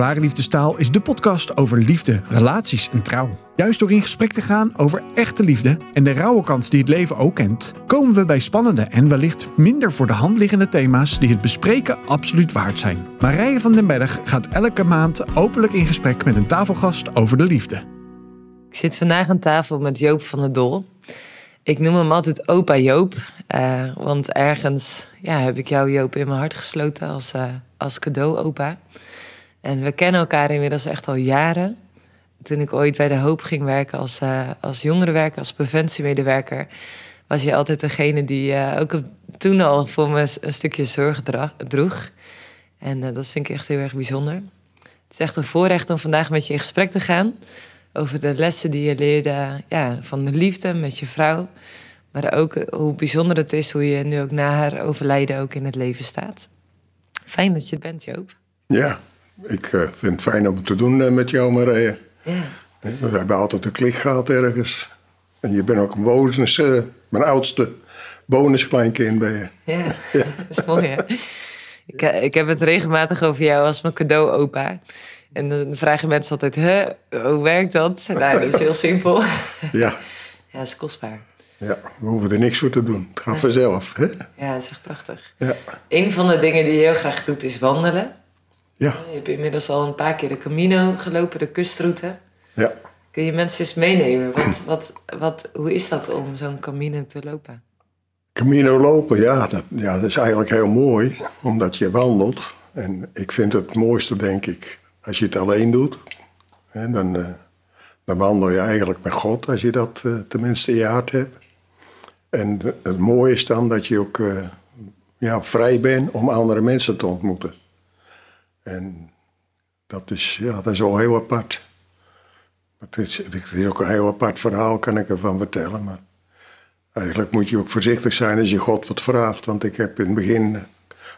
Klare Liefdestaal is de podcast over liefde, relaties en trouw. Juist door in gesprek te gaan over echte liefde en de rauwe kant die het leven ook kent, komen we bij spannende en wellicht minder voor de hand liggende thema's die het bespreken absoluut waard zijn. Marije van den Berg gaat elke maand openlijk in gesprek met een tafelgast over de liefde. Ik zit vandaag aan tafel met Joop van der Dol. Ik noem hem altijd opa Joop, uh, want ergens ja, heb ik jou Joop in mijn hart gesloten als, uh, als cadeau opa. En we kennen elkaar inmiddels echt al jaren. Toen ik ooit bij De Hoop ging werken als, uh, als jongerenwerker, als preventiemedewerker... was je altijd degene die ook toen al voor me een stukje zorg droeg. En dat vind ik echt heel erg bijzonder. Het is echt een voorrecht om vandaag met je in gesprek te gaan over de lessen die je leerde ja, van de liefde met je vrouw. Maar ook hoe bijzonder het is hoe je nu ook na haar overlijden ook in het leven staat. Fijn dat je het bent, Joop. Ja, ik uh, vind het fijn om het te doen uh, met jou, Marije. Ja. We hebben altijd een klik gehad ergens. En je bent ook een bonus, uh, mijn oudste bonuskleinkind ben je. Ja, ja. dat is mooi hè. Ik, ik heb het regelmatig over jou als mijn cadeau opa. En dan vragen mensen altijd, hè, hoe werkt dat? Nou, dat is heel simpel. Ja. Ja, dat is kostbaar. Ja, we hoeven er niks voor te doen. Het gaat vanzelf. Hè? Ja, dat is echt prachtig. Ja. Een van de dingen die je heel graag doet is wandelen. Ja. Je hebt inmiddels al een paar keer de Camino gelopen, de kustroute. Ja. Kun je mensen eens meenemen? Wat, wat, wat, hoe is dat om zo'n Camino te lopen? Camino lopen, ja dat, ja, dat is eigenlijk heel mooi. Omdat je wandelt. En ik vind het mooiste, denk ik, als je het alleen doet, hè, dan, uh, dan wandel je eigenlijk met God als je dat uh, tenminste in je hart hebt. En het mooie is dan dat je ook uh, ja, vrij bent om andere mensen te ontmoeten. En dat is, ja, dat is wel heel apart. Het is, ook een heel apart verhaal, kan ik ervan vertellen. Maar eigenlijk moet je ook voorzichtig zijn als je God wat vraagt. Want ik heb in het begin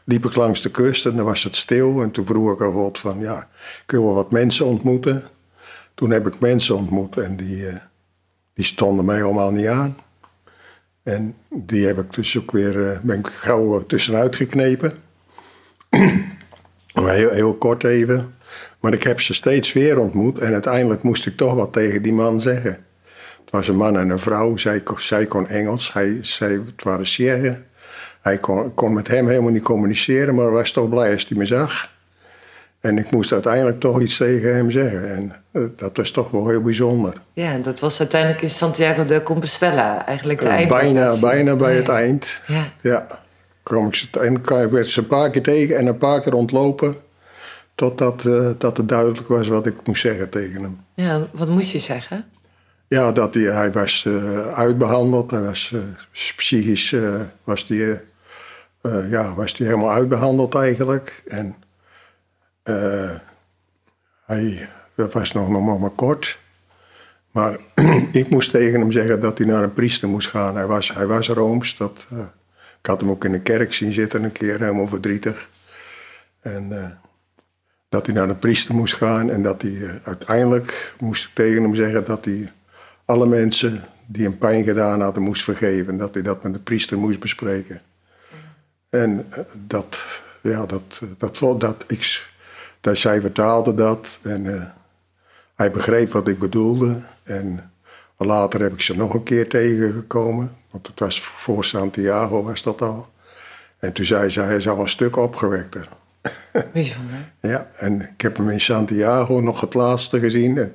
liep ik langs de kust en dan was het stil. En toen vroeg ik aan van, ja, kunnen we wat mensen ontmoeten? Toen heb ik mensen ontmoet en die, uh, die stonden mij allemaal niet aan. En die heb ik dus ook weer, uh, ben gauw tussenuit geknepen. heel, heel kort even. Maar ik heb ze steeds weer ontmoet en uiteindelijk moest ik toch wat tegen die man zeggen. Het was een man en een vrouw, zij, zij kon Engels, hij, zij, het waren Tsjechen. Hij kon, kon, met hem helemaal niet communiceren, maar was toch blij als hij me zag. En ik moest uiteindelijk toch iets tegen hem zeggen. En uh, dat was toch wel heel bijzonder. Ja, en dat was uiteindelijk in Santiago de Compostela, eigenlijk de uh, Bijna, bijna bij ja. het eind. Ja. ja. Kwam ik, en ik werd ze een paar keer tegen en een paar keer ontlopen. Totdat uh, dat het duidelijk was wat ik moest zeggen tegen hem. Ja, wat moest je zeggen? Ja, dat hij, hij was uitbehandeld. Hij was psychisch was die, ja, was hij helemaal uitbehandeld eigenlijk. En hij was nog, nog maar kort. Maar ik moest tegen hem zeggen dat hij naar een priester moest gaan. Hij was, hij was rooms. Dat, ik had hem ook in de kerk zien zitten een keer, helemaal verdrietig. En dat hij naar een priester moest gaan. En dat hij uiteindelijk moest ik tegen hem zeggen dat hij alle mensen die hem pijn gedaan hadden moest vergeven. Dat hij dat met de priester moest bespreken. En dat, ja, dat, dat, dat, ik, dat zij vertaalde dat en hij begreep wat ik bedoelde. En later heb ik ze nog een keer tegengekomen, want het was voor Santiago was dat al. En toen zei ze, hij is al een stuk opgewekter. Bijzonder. ja, en ik heb hem in Santiago nog het laatste gezien. En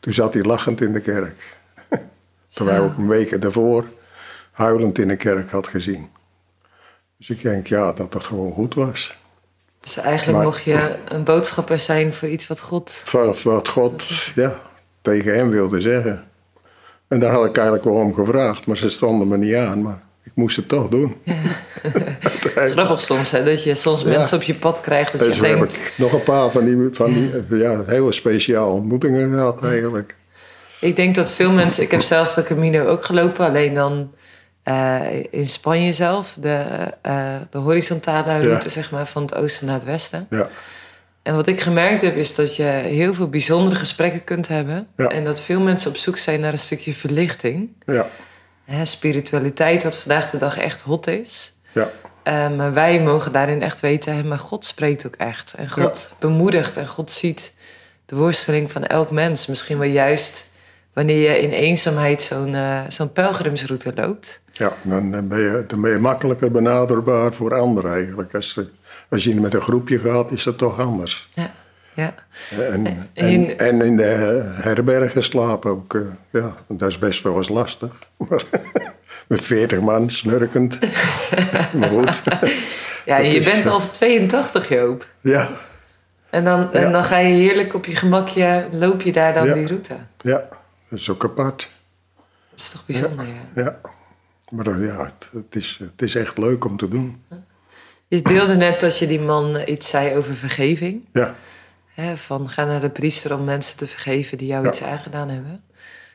toen zat hij lachend in de kerk. Terwijl ik een week daarvoor huilend in de kerk had gezien. Dus ik denk ja, dat dat gewoon goed was. Dus eigenlijk maar, mocht je een boodschapper zijn voor iets wat God... Voor wat God ja, tegen hem wilde zeggen. En daar had ik eigenlijk wel om gevraagd, maar ze stonden me niet aan. Maar ik moest het toch doen. Ja. Grappig soms, hè, dat je soms ja. mensen op je pad krijgt. Dat dus je we denkt... heb ik nog een paar van die, van die ja. hele speciale ontmoetingen gehad eigenlijk. Ik denk dat veel mensen... Ik heb zelf de Camino ook gelopen, alleen dan... Uh, in Spanje zelf, de, uh, de horizontale route ja. zeg maar, van het oosten naar het westen. Ja. En wat ik gemerkt heb, is dat je heel veel bijzondere gesprekken kunt hebben. Ja. En dat veel mensen op zoek zijn naar een stukje verlichting. Ja. Hè, spiritualiteit, wat vandaag de dag echt hot is. Ja. Eh, maar wij mogen daarin echt weten, hè, maar God spreekt ook echt. En God bemoedigt en God ziet de worsteling van elk mens. Misschien wel juist wanneer je in eenzaamheid zo'n eh, zo'n pelgrimsroute loopt. Ja, dan ben, je, dan ben je makkelijker benaderbaar voor anderen eigenlijk. Als, als je met een groepje gaat, is dat toch anders. Ja, ja. En, En- en, en in de herbergen slapen ook. eh, ja, dat is best wel eens lastig. Maar met 40 man snurkend. maar goed. ja je is, bent eh, al 82, Joop. Ja, En dan, en dan ga je heerlijk op je gemakje, loop je daar dan Ja. die route. ja, dat is ook apart. Dat is toch bijzonder, ja. Ja. Maar eh, ja, het, het, is, het is echt leuk om te doen. Je deelde net dat je die man iets zei over vergeving. Ja, van ga naar de priester om mensen te vergeven die jou Ja. iets aangedaan hebben.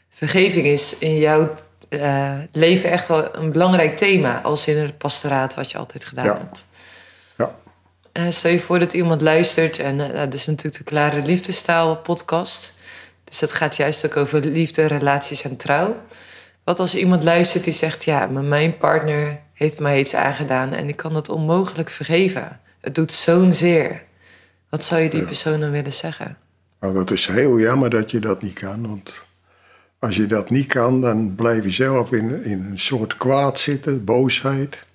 Vergeving is in jouw eh, leven echt wel een belangrijk thema. Als in het pastoraat wat je altijd gedaan Ja. hebt. ja, Eh, stel je voor dat iemand luistert. En eh, dat is natuurlijk de Klare Liefdestaal podcast. Dus dat gaat juist ook over liefde, relaties en trouw. Wat als iemand luistert die zegt... ja, maar mijn partner heeft mij iets aangedaan... en ik kan dat onmogelijk vergeven. Het doet zo'n zeer. Wat zou je die persoon dan willen zeggen? nou, dat is heel jammer dat je dat niet kan. Want als je dat niet kan, dan blijf je zelf in, in een soort kwaad zitten, boosheid.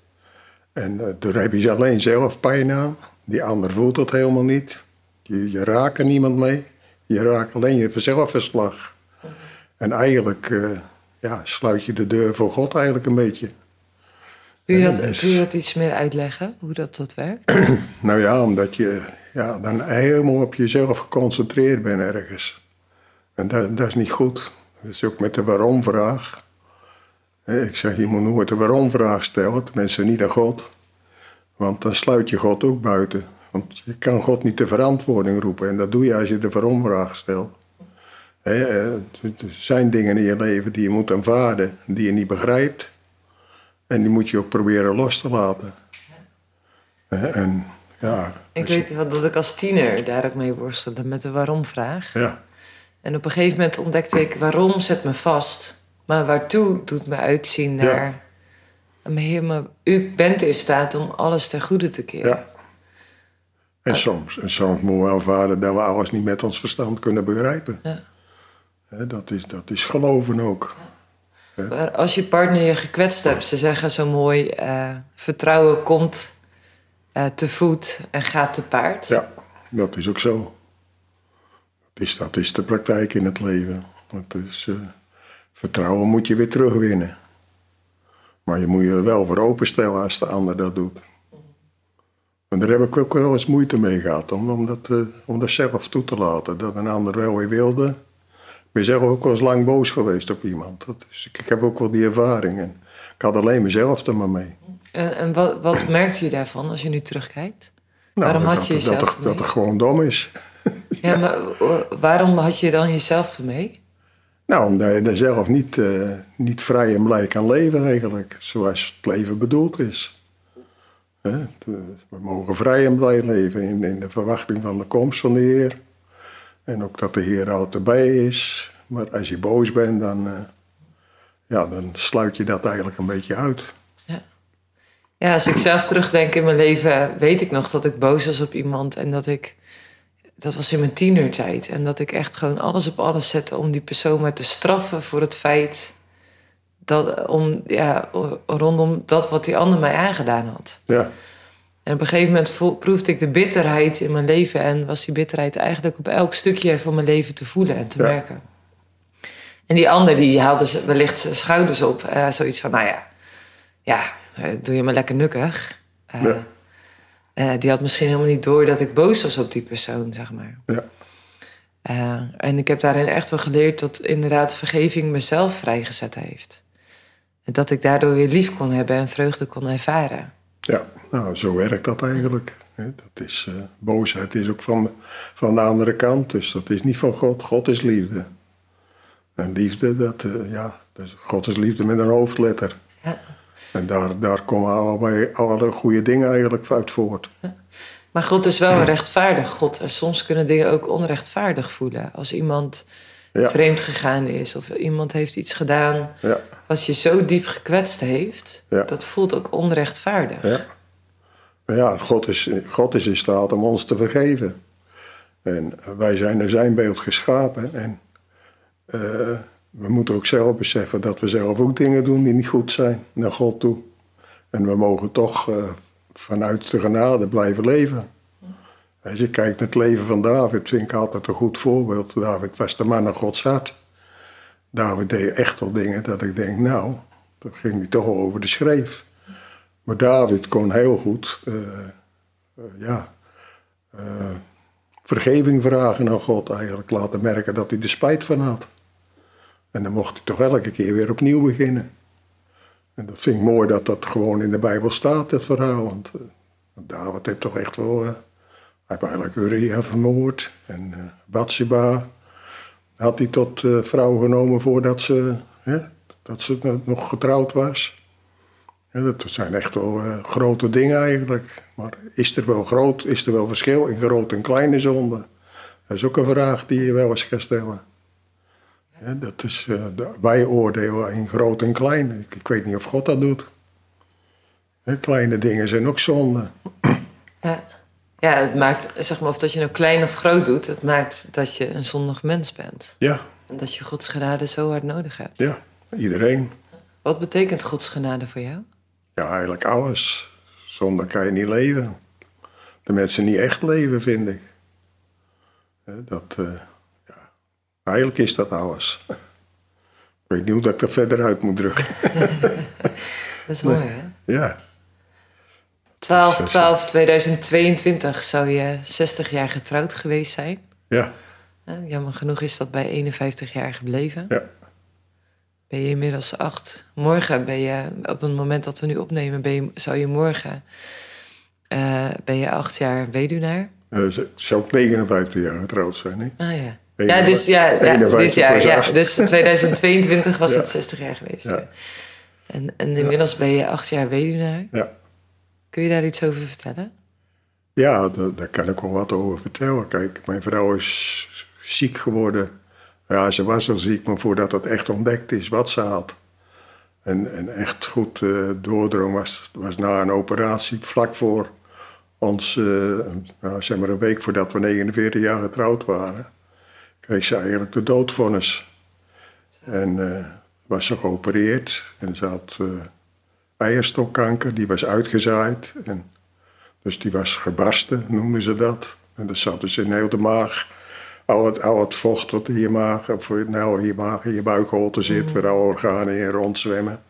En eh, daar heb je alleen zelf pijn aan. Die ander voelt dat helemaal niet. Je, je raakt er niemand mee. Je raakt alleen jezelf verslag. En eigenlijk eh, ja, sluit je de deur voor God eigenlijk een beetje. Kun je, dat, dus- kun je dat iets meer uitleggen, hoe dat, dat werkt? Nou ja, omdat je ja, dan helemaal op jezelf geconcentreerd bent ergens. En dat, dat is niet goed. Dat is ook met de waarom-vraag. Ik zeg, je moet nooit de waarom-vraag stellen, tenminste niet aan God. Want dan sluit je God ook buiten. Want je kan God niet de verantwoording roepen. En dat doe je als je de waarom-vraag stelt. Hè, eh, Er zijn dingen in je leven die je moet aanvaarden, die je niet begrijpt. En die moet je ook proberen los te laten. En ja, Ik je- weet wel dat ik als tiener daar ook mee worstelde met de waarom-vraag. ja, En op een gegeven moment ontdekte ik waarom zet me vast. Maar waartoe doet me uitzien Ja. naar... Maar Heer, maar u bent in staat om alles ten goede te keren. ja. En soms, en soms moeten we aanvaarden dat we alles niet met ons verstand kunnen begrijpen. Ja. Dat, is, dat is geloven ook. Maar als je partner je gekwetst hebt, ze zeggen zo mooi... eh, vertrouwen komt eh, te voet en gaat te paard. Ja, dat is ook zo. Dat is, dat is de praktijk in het leven. Dat is, eh, vertrouwen moet je weer terugwinnen. Maar je moet je er wel voor openstellen als de ander dat doet. En daar heb ik ook wel eens moeite mee gehad, om, om, dat, om dat zelf toe te laten. Dat een ander wel weer wilde. Ik ben zelf ook wel eens lang boos geweest op iemand. Dat is, ik, heb ook wel die ervaring. En ik had alleen mezelf er maar mee. En, en wat, wat merkte je daarvan als je nu terugkijkt? Nou, waarom dat, had je dat, jezelf dat, dat, het gewoon dom is. Ja, maar eh, waarom had je dan jezelf ermee? Nou, omdat je er zelf niet, eh, niet vrij en blij kan leven eigenlijk. Zoals het leven bedoeld is. We mogen vrij en blij leven in, in de verwachting van de komst van de Heer. En ook dat de Heer altijd erbij is. Maar als je boos bent, dan, eh, ja, dan sluit je dat eigenlijk een beetje uit. Ja. ja, als ik zelf terugdenk in mijn leven, weet ik nog dat ik boos was op iemand en dat ik. Dat was in mijn tienertijd. En dat ik echt gewoon alles op alles zette om die persoon maar te straffen voor het feit. Dat, om, ja, rondom dat wat die ander mij aangedaan had. Ja, En op een gegeven moment proefde ik de bitterheid in mijn leven. En was die bitterheid eigenlijk op elk stukje van mijn leven te voelen en te Ja. merken. En die ander die haalde wellicht zijn schouders op. eh, zoiets van, nou ja, ja, eh, doe je maar lekker nukkig. Eh, Ja. die had misschien helemaal niet door dat ik boos was op die persoon, zeg maar. ja, en ik heb daarin echt wel geleerd dat inderdaad vergeving mezelf vrijgezet heeft. En dat ik daardoor weer lief kon hebben en vreugde kon ervaren. Ja. Nou, zo werkt dat eigenlijk. Dat is, eh, boosheid is ook van, van de andere kant. Dus dat is niet van God. God is liefde. En liefde, dat, eh, ja, is, God is liefde met een hoofdletter. Ja. En daar, daar komen allebei, alle goede dingen eigenlijk uit voort. Maar God is wel een rechtvaardig God. En soms kunnen dingen ook onrechtvaardig voelen. Als iemand Ja. vreemd gegaan is of iemand heeft iets gedaan Ja, wat je zo diep gekwetst heeft, Ja. dat voelt ook onrechtvaardig. ja, ja, God is, God is in staat om ons te vergeven. En wij zijn naar zijn beeld geschapen. En eh, we moeten ook zelf beseffen dat we zelf ook dingen doen die niet goed zijn naar God toe. En we mogen toch uh, vanuit de genade blijven leven. Als je kijkt naar het leven van David, vind ik altijd een goed voorbeeld. David was de man naar Gods hart. David deed echt wel dingen dat ik denk, nou, dat ging hij toch over de schreef. Maar David kon heel goed, uh, uh, ja, uh, vergeving vragen aan God eigenlijk. Laten merken dat hij er spijt van had. En dan mocht hij toch elke keer weer opnieuw beginnen. En dat vind ik mooi dat dat gewoon in de Bijbel staat, het verhaal. Want David heeft toch echt wel... hij heeft eigenlijk Uriah vermoord. En uh, had hij tot vrouw genomen voordat ze, dat ze nog getrouwd was. Dat zijn echt wel uh, grote dingen eigenlijk. Maar is er wel groot, is er wel verschil in grote en kleine zonde? Dat is ook een vraag die je wel eens kan stellen. Dat is, wij oordelen in groot en klein. Ik, weet niet of God dat doet. Kleine dingen zijn ook zonde. Ja. Ja, het maakt, zeg maar, of dat je nou klein of groot doet, het maakt dat je een zondig mens bent. Ja. En dat je Gods genade zo hard nodig hebt. Ja, iedereen. Wat betekent Gods genade voor jou? Ja, eigenlijk alles. Zonder kan je niet leven. De mensen niet echt leven, vind ik. Dat, uh, ja, eigenlijk is dat alles. Ik weet niet hoe dat ik er verder uit moet drukken. dat is mooi, hè? Ja. 12, 12, 2022 zou je 60 jaar getrouwd geweest zijn. Ja. Jammer genoeg is dat bij 51 jaar gebleven. Ja ben je inmiddels acht. Morgen ben je, op het moment dat we nu opnemen, ben je, zou je morgen, uh, ben je acht jaar weduwnaar. Uh, zou ik 59 jaar getrouwd zijn, hè? Ah ja. Ja, dus ja, ja dit jaar. Ja, dus 2022 was ja. het 60 jaar geweest. Ja. En, en inmiddels ben je acht jaar weduwnaar. Ja. Kun je daar iets over vertellen? Ja, daar, daar kan ik wel wat over vertellen. Kijk, mijn vrouw is ziek geworden ja, ze was al ziek, maar voordat het echt ontdekt is wat ze had. En, en echt goed uh, doordrong was, was na een operatie vlak voor ons, uh, nou, zeg maar een week voordat we 49 jaar getrouwd waren, kreeg ze eigenlijk de doodvonnis. En uh, was ze geopereerd en ze had eierstokkanker, die was uitgezaaid. En, dus die was gebarsten, noemden ze dat. En dat zat dus in heel de maag al het, al het vocht wat in je maag, of nou, in je maag, in je buikholte zit, mm. waar alle organen in rondzwemmen.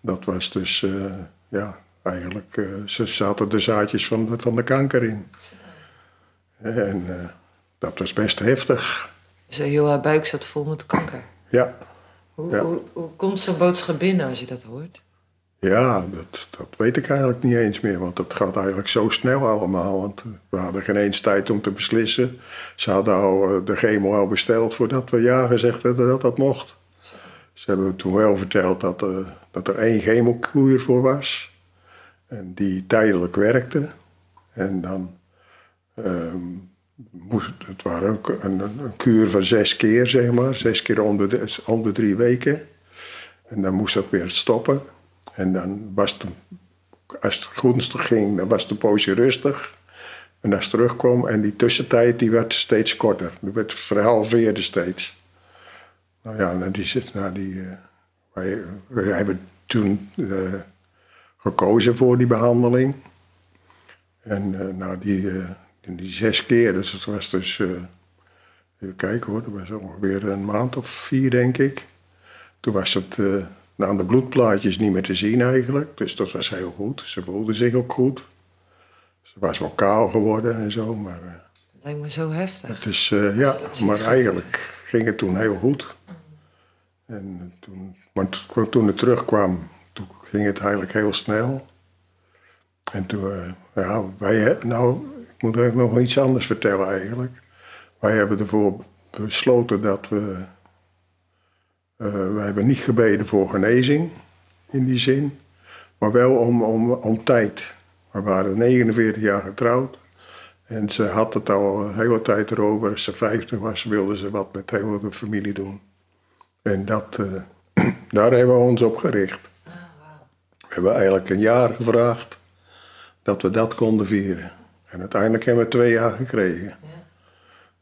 Dat was dus, uh, ja, eigenlijk, uh, ze zaten de zaadjes van, de, van de kanker in. En uh, dat was best heftig. Dus heel haar buik zat vol met kanker? Ja. Hoe, ja. hoe, hoe komt zo'n boodschap binnen als je dat hoort? Ja, dat, dat weet ik eigenlijk niet eens meer. Want dat gaat eigenlijk zo snel allemaal. Want we hadden geen eens tijd om te beslissen. Ze hadden al de chemo al besteld voordat we ja gezegd hadden dat dat mocht. Ze hebben toen wel verteld dat, uh, dat er één chemokuur voor was. En die tijdelijk werkte. En dan uh, moest, het waren ook een, kuur van zes keer, zeg maar. Zes keer om de, om de drie weken. En dan moest dat weer stoppen. En dan was het, als het gunstig ging, dan was een poosje rustig. En als het terugkwam, en die tussentijd die werd steeds korter. Die werd verhalveerde steeds. Nou ja, en die zit, nou die, uh, wij, wij, hebben toen uh, gekozen voor die behandeling. En uh, nou, die, die zes keer, dus het was dus, even kijken hoor, dat was ongeveer een maand of vier denk ik. Toen was het nou, de bloedplaatjes niet meer te zien eigenlijk. Dus dat was heel goed. Ze voelde zich ook goed. Ze was wel kaal geworden en zo, maar... Uh, Lijkt me zo heftig. Het is, uh, ja, maar eigenlijk ging het toen heel goed. En toen, maar toen het terugkwam, toen ging het eigenlijk heel snel. En toen, uh, ja, wij, nou, ik moet eigenlijk nog iets anders vertellen eigenlijk. Wij hebben ervoor besloten dat we we hebben niet gebeden voor genezing in die zin, maar wel om, om, om tijd. We waren 49 jaar getrouwd en ze had het al een hele tijd erover. Als ze 50 was, wilde ze wat met heel de familie doen. En dat, uh, daar hebben we ons op gericht. We hebben eigenlijk een jaar gevraagd. dat we dat konden vieren. En uiteindelijk hebben we twee jaar gekregen.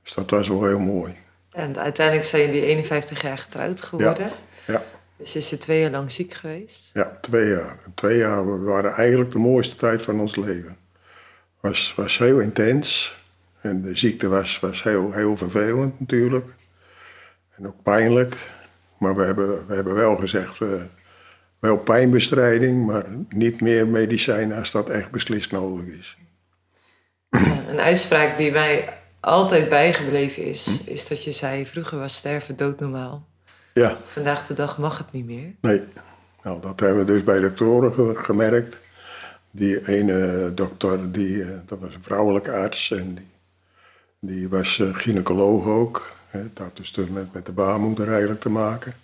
Dus dat was wel heel mooi. En uiteindelijk zijn jullie 51 jaar getrouwd geworden. Ja, Dus is ze twee jaar lang ziek geweest. ja twee jaar. Twee jaar waren eigenlijk de mooiste tijd van ons leven. Was, was heel intens. En de ziekte was, was heel, heel vervelend natuurlijk. En ook pijnlijk. Maar we hebben, we hebben wel gezegd, eh, wel pijnbestrijding, maar niet meer medicijnen als dat echt beslist nodig is. Ja, een uitspraak die mij altijd bijgebleven is, is dat je zei: vroeger was sterven doodnormaal. Ja, Vandaag de dag mag het niet meer. nee. Nou, dat hebben we dus bij doktoren ge- gemerkt. Die ene dokter, die, eh, dat was een vrouwelijke arts en die, die was eh, gynaecoloog ook. Hè, dat had dus met, met de baarmoeder eigenlijk te maken.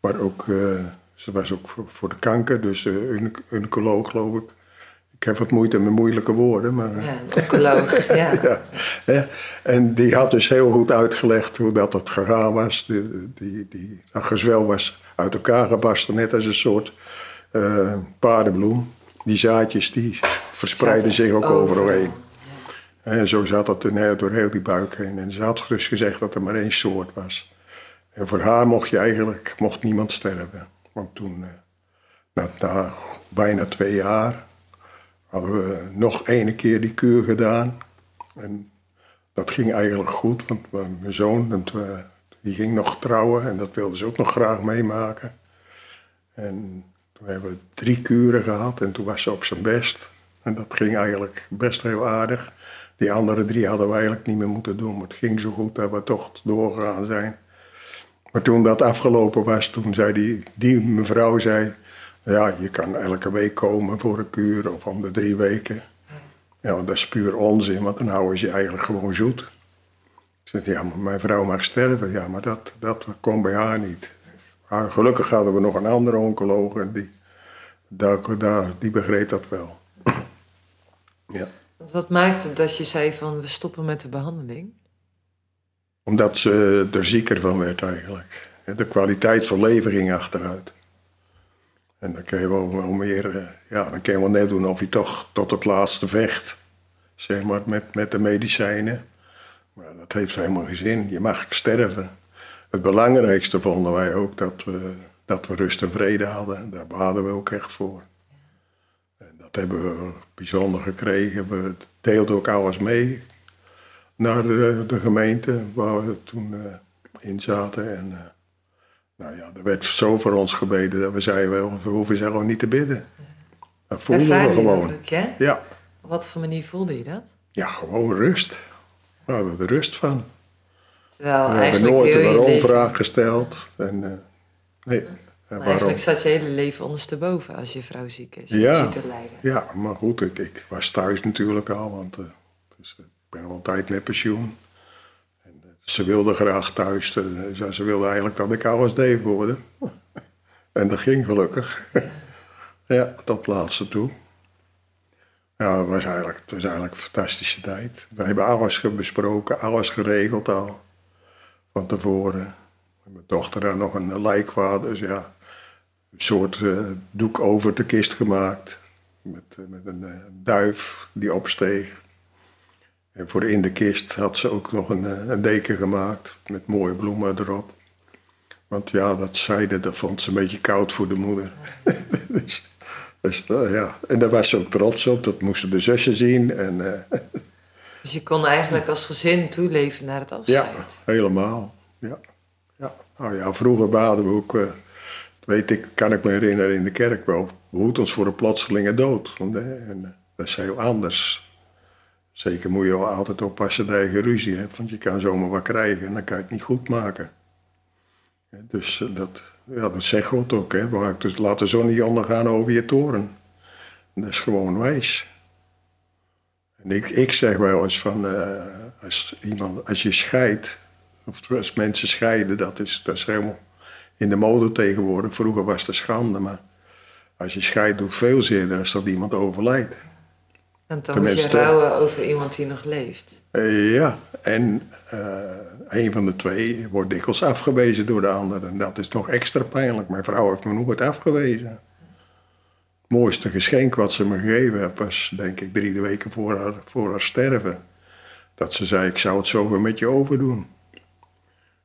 Maar ook, eh, ze was ook voor, voor de kanker, dus uh, gynaecoloog geloof ik. Ik heb wat moeite met moeilijke woorden, maar... eh, Ja, een oncoloog. ja. ja, hè. En die had dus heel goed uitgelegd hoe dat het gegaan was. Die, die, die, dat gezwel was uit elkaar gebarsten, net als een soort eh, paardenbloem. Die zaadjes die verspreiden zich ook overal heen. En zo zat dat door heel die buik heen. En ze had dus gezegd dat er maar één soort was. En voor haar mocht je eigenlijk mocht niemand sterven. Want toen, eh, na, na bijna twee jaar, hadden we nog ene keer die kuur gedaan. En dat ging eigenlijk goed, want mijn zoon die ging nog trouwen en dat wilde ze ook nog graag meemaken. En toen hebben we drie kuren gehad en toen was ze op zijn best. En dat ging eigenlijk best heel aardig. Die andere drie hadden we eigenlijk niet meer moeten doen, maar het ging zo goed dat we toch doorgegaan zijn. Maar toen dat afgelopen was, toen zei die, die mevrouw zei... Ja, je kan elke week komen voor een kuur of om de drie weken. Ja, want dat is puur onzin, want dan houden ze je eigenlijk gewoon zoet. Ik ja, maar mijn vrouw mag sterven. Ja, maar dat, dat kon bij haar niet. Gelukkig hadden we nog een andere oncoloog en die, daar, daar, die begreep dat wel. ja. Wat maakte dat je zei van we stoppen met de behandeling? Omdat ze er zieker van werd eigenlijk. De kwaliteit van leven ging achteruit. En dan kun je wel, meer, eh, ja, dan kun je wel net doen of je toch tot het laatste vecht. Zeg maar, met, met de medicijnen. Maar dat heeft helemaal geen zin. Je mag sterven. Het belangrijkste vonden wij ook dat we, dat we rust en vrede hadden. Daar baden we ook echt voor. En dat hebben we bijzonder gekregen. We deelden ook alles mee naar de, de gemeente waar we toen eh, in zaten. En eh, nou ja, er werd zo voor ons gebeden dat we zeiden, we hoeven ze gewoon niet te bidden. Dat voelden we gewoon. ook, ja? Ja. Op wat voor manier voelde je dat? ja, gewoon rust. We hadden er rust van. Terwijl We hebben nooit een leven... waarom-vraag gesteld. En, eh, nee, Maar waarom? eigenlijk staat je hele leven ondersteboven als je vrouw ziek is. Ja. Te lijden. Ja, maar goed, ik, ik was thuis natuurlijk al, want eh, dus, eh, ik ben al een tijd met pensioen. Ze wilde graag thuis, eh, ze, wilde eigenlijk dat ik voor haar. en dat ging gelukkig. ja, tot laatste toe. Ja, het was, eigenlijk, het was eigenlijk een fantastische tijd. We hebben alles besproken, alles geregeld al. Van tevoren. Mijn dochter had nog een lijkwade, dus ja een soort eh, doek over de kist gemaakt. Met, eh, met een duif die opsteeg. En voor in de kist had ze ook nog een, eh, een deken gemaakt. Met mooie bloemen erop. Want ja, dat zijde, dat vond ze een beetje koud voor de moeder. dus, dus, eh, ja. En daar was ze ook trots op. Dat moesten de zussen zien. En, eh, Dus je kon eigenlijk als gezin toeleven naar het ja, afscheid. helemaal. Ja. Ja. Nou ja, vroeger baden we ook... eh, weet ik, kan ik me herinneren in de kerk wel. Behoed ons voor een plotselinge dood. En, dat is heel anders. Zeker moet je altijd oppassen dat je ruzie hebt. Want je kan zomaar wat krijgen en dan kan je het niet goed maken. Dus eh, dat, ja, dat zegt God ook. Hè. Maar dus laat de zon niet ondergaan over je toren. En dat is gewoon wijs. En ik, ik zeg wel eens van, eh, als, iemand, als je scheidt, of als mensen scheiden, dat is, dat is helemaal in de mode tegenwoordig. Vroeger was het schande, maar als je scheidt, doet veel zeer als dat iemand overlijdt. Want dan moet Tenminste- je rouwen over iemand die nog leeft. Eh, ja, en eh, een van de twee wordt dikwijls afgewezen door de ander. En dat is nog extra pijnlijk. Mijn vrouw heeft me nooit afgewezen. mooiste geschenk wat ze me gegeven heeft, was denk ik drie weken voor haar, voor haar sterven. Dat ze zei, ik zou het zo weer met je overdoen.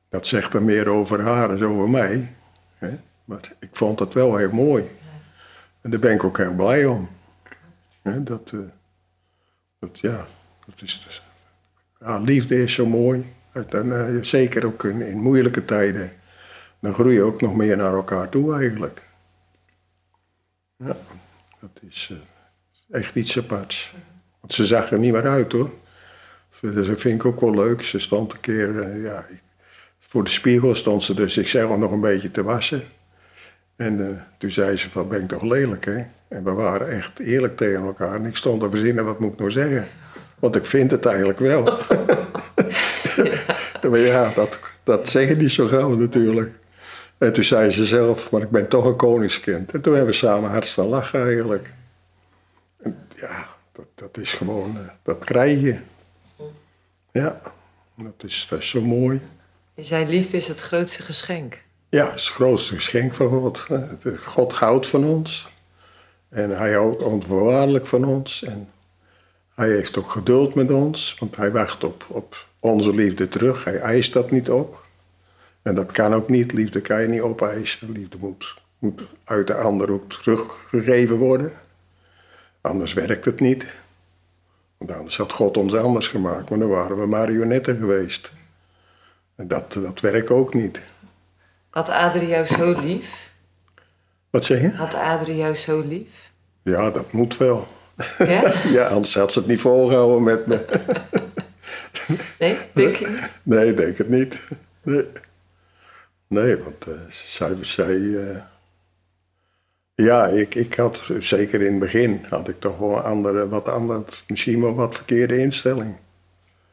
Dat zegt er meer over haar dan over mij. Hè? Maar ik vond het wel heel mooi. En daar ben ik ook heel blij om. Hè, Dat, eh, ja, dat is dus, ja, liefde is zo mooi. En, eh, zeker ook in, moeilijke tijden. Dan groei je ook nog meer naar elkaar toe eigenlijk. Ja, dat is eh, echt iets aparts. Want ze zag er niet meer uit hoor. Dus dat vind ik ook wel leuk. Ze stond een keer, eh, ja, ik- voor de spiegel stond ze dus zichzelf nog een beetje te wassen. En toen zei ze van, ben ik toch lelijk hè? En we waren echt eerlijk tegen elkaar. En ik stond te verzinnen, wat moet ik nou zeggen? Want ik vind het eigenlijk wel. maar ja, dat, dat zeggen die zo gauw natuurlijk. En toen zei ze zelf, maar ik ben toch een koningskind. En toen hebben we samen hard staan lachen eigenlijk. En ja, dat, dat is gewoon, eh, dat krijg je. Ja, dat is, dat is zo mooi. Je zei, liefde is het grootste geschenk. Ja, het is het grootste geschenk van God. God houdt van ons. En hij houdt onvoorwaardelijk van ons. En hij heeft ook geduld met ons. Want hij wacht op, op onze liefde terug. Hij eist dat niet op. En dat kan ook niet. Liefde kan je niet opeisen. Liefde moet, moet uit de ander ook teruggegeven worden. Anders werkt het niet. Want anders had God ons anders gemaakt. Maar dan waren we marionetten geweest. En dat, dat werkt ook niet. Had Adrie jou zo lief? Wat zeg je? Had Adrie jou zo lief? Ja, dat moet wel. Ja? Ja, anders had ze het niet volgehouden met me. Nee, denk je niet? Nee, denk het niet. Nee, nee want eh, zij... zij eh, ja, ik, ik had, zeker in het begin, had ik toch wel een andere, wat andere, misschien wel wat verkeerde instelling.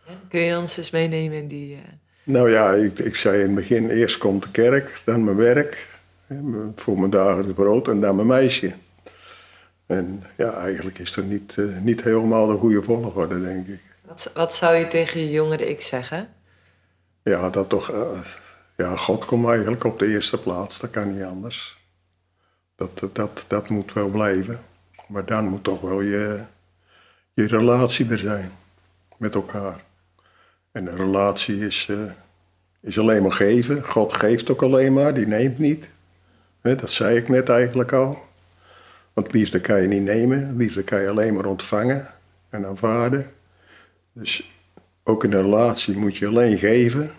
Ja, Kun je ons eens meenemen in die... eh, Nou ja, ik, ik zei in het begin, eerst komt de kerk, dan mijn werk, voor mijn dagelijks brood en dan mijn meisje. En ja, eigenlijk is dat niet, eh, niet helemaal de goede volgorde, denk ik. Wat, wat zou je tegen je jongere ik zeggen? Ja, dat toch. eh, ja, God komt eigenlijk op de eerste plaats. Dat kan niet anders. Dat, dat, dat, dat moet wel blijven. Maar dan moet toch wel je, je relatie er zijn met elkaar. En een relatie is, eh, is alleen maar geven. God geeft ook alleen maar, die neemt niet. Dat zei ik net eigenlijk al. Want liefde kan je niet nemen, liefde kan je alleen maar ontvangen en aanvaarden. Dus ook in een relatie moet je alleen geven.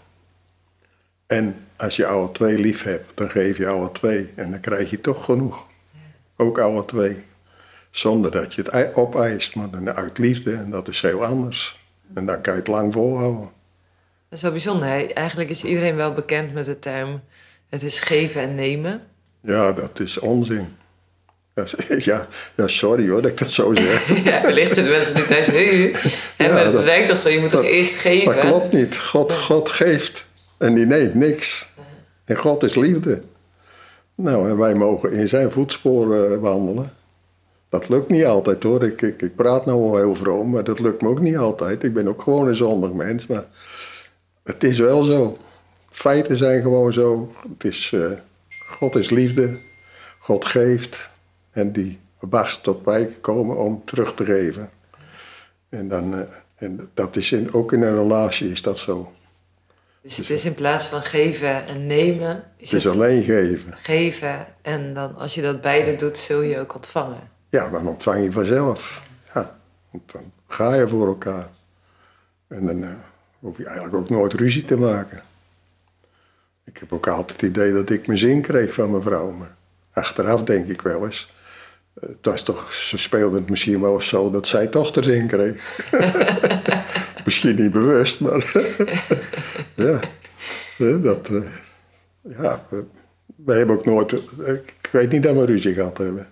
En als je alle twee lief hebt, dan geef je alle twee. En dan krijg je toch genoeg. Ook alle twee. Zonder dat je het ei- opeist, maar dan uit liefde. En dat is heel anders. En dan kan je het lang volhouden. Dat is wel bijzonder. hè? Eigenlijk is iedereen wel bekend met de term... het is geven en nemen. Ja, dat is onzin. Ja, ja, sorry hoor dat ik dat zo zeg. ja, wellicht zitten mensen die thuis... Hey, Ja, maar het dat- werkt toch zo? Je moet toch eerst geven? Dat klopt niet. God, God geeft en die neemt niks. En God is liefde. Nou, en wij mogen in zijn voetsporen wandelen. Dat lukt niet altijd hoor. Ik, ik, ik praat nou wel heel vroom, maar dat lukt me ook niet altijd. Ik ben ook gewoon een zondig mens, maar het is wel zo. Feiten zijn gewoon zo. Het is, eh, God is liefde. God geeft. En die wacht tot wij komen om terug te geven. En, dan, eh, en dat is in, ook in een relatie is dat zo. Dus het is in plaats van geven en nemen... is Het is het alleen geven. geven. En dan, als je dat beide doet, zul je ook ontvangen. Ja, dan ontvang je vanzelf. Ja, want dan ga je voor elkaar. En dan eh, hoef je eigenlijk ook nooit ruzie te maken. Ik heb ook altijd het idee dat ik mijn zin kreeg van mijn vrouw. Maar achteraf denk ik wel eens. Eh, Het was toch, ze speelde het misschien wel zo dat zij toch de zin kreeg. misschien niet bewust, maar ja. Eh, Dat, eh, ja, we, we hebben ook nooit. eh, Ik weet niet dat we ruzie gehad hebben.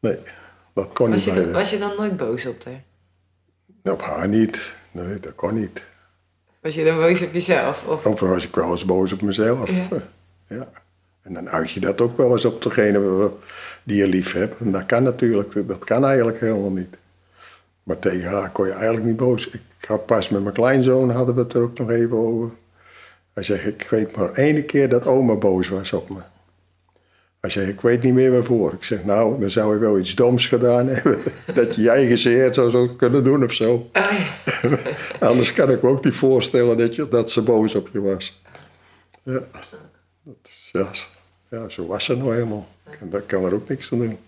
Nee, dat kon Was niet je, was je dan nooit boos op haar? haar. Op haar niet. Nee, dat kon niet. Was je dan boos op jezelf? Of... Of was ik wel eens boos op mezelf. Ja. Ja. En dan uit je dat ook wel eens op degene die je lief hebt. En dat kan natuurlijk, dat kan eigenlijk helemaal niet. Maar tegen haar kon je eigenlijk niet boos. Ik had pas met mijn kleinzoon hadden we het er ook nog even over. Hij zegt, ik weet maar één keer dat oma boos was op me. Hij zei, ik weet niet meer waarvoor. Ik zeg, nou, dan zou je wel iets doms gedaan hebben. dat je je eigen zeer zou zo kunnen doen of zo. Anders kan ik me ook niet voorstellen dat, je, dat ze boos op je was. Ja, ja, ja zo was ze nou helemaal. Daar kan er ook niks aan doen.